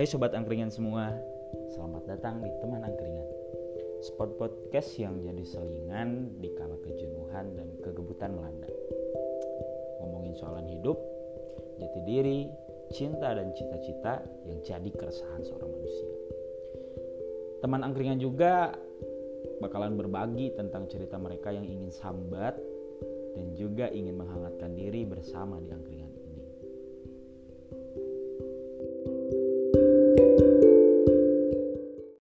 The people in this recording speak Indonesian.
Hai Sobat Angkringan semua, selamat datang di Teman Angkringan Spot podcast yang jadi selingan di kala kejenuhan dan kegebutan melanda. Ngomongin soalan hidup, jati diri, cinta dan cita-cita yang jadi keresahan seorang manusia. Teman Angkringan juga bakalan berbagi tentang cerita mereka yang ingin sambat dan juga ingin menghangatkan diri bersama di angkringan.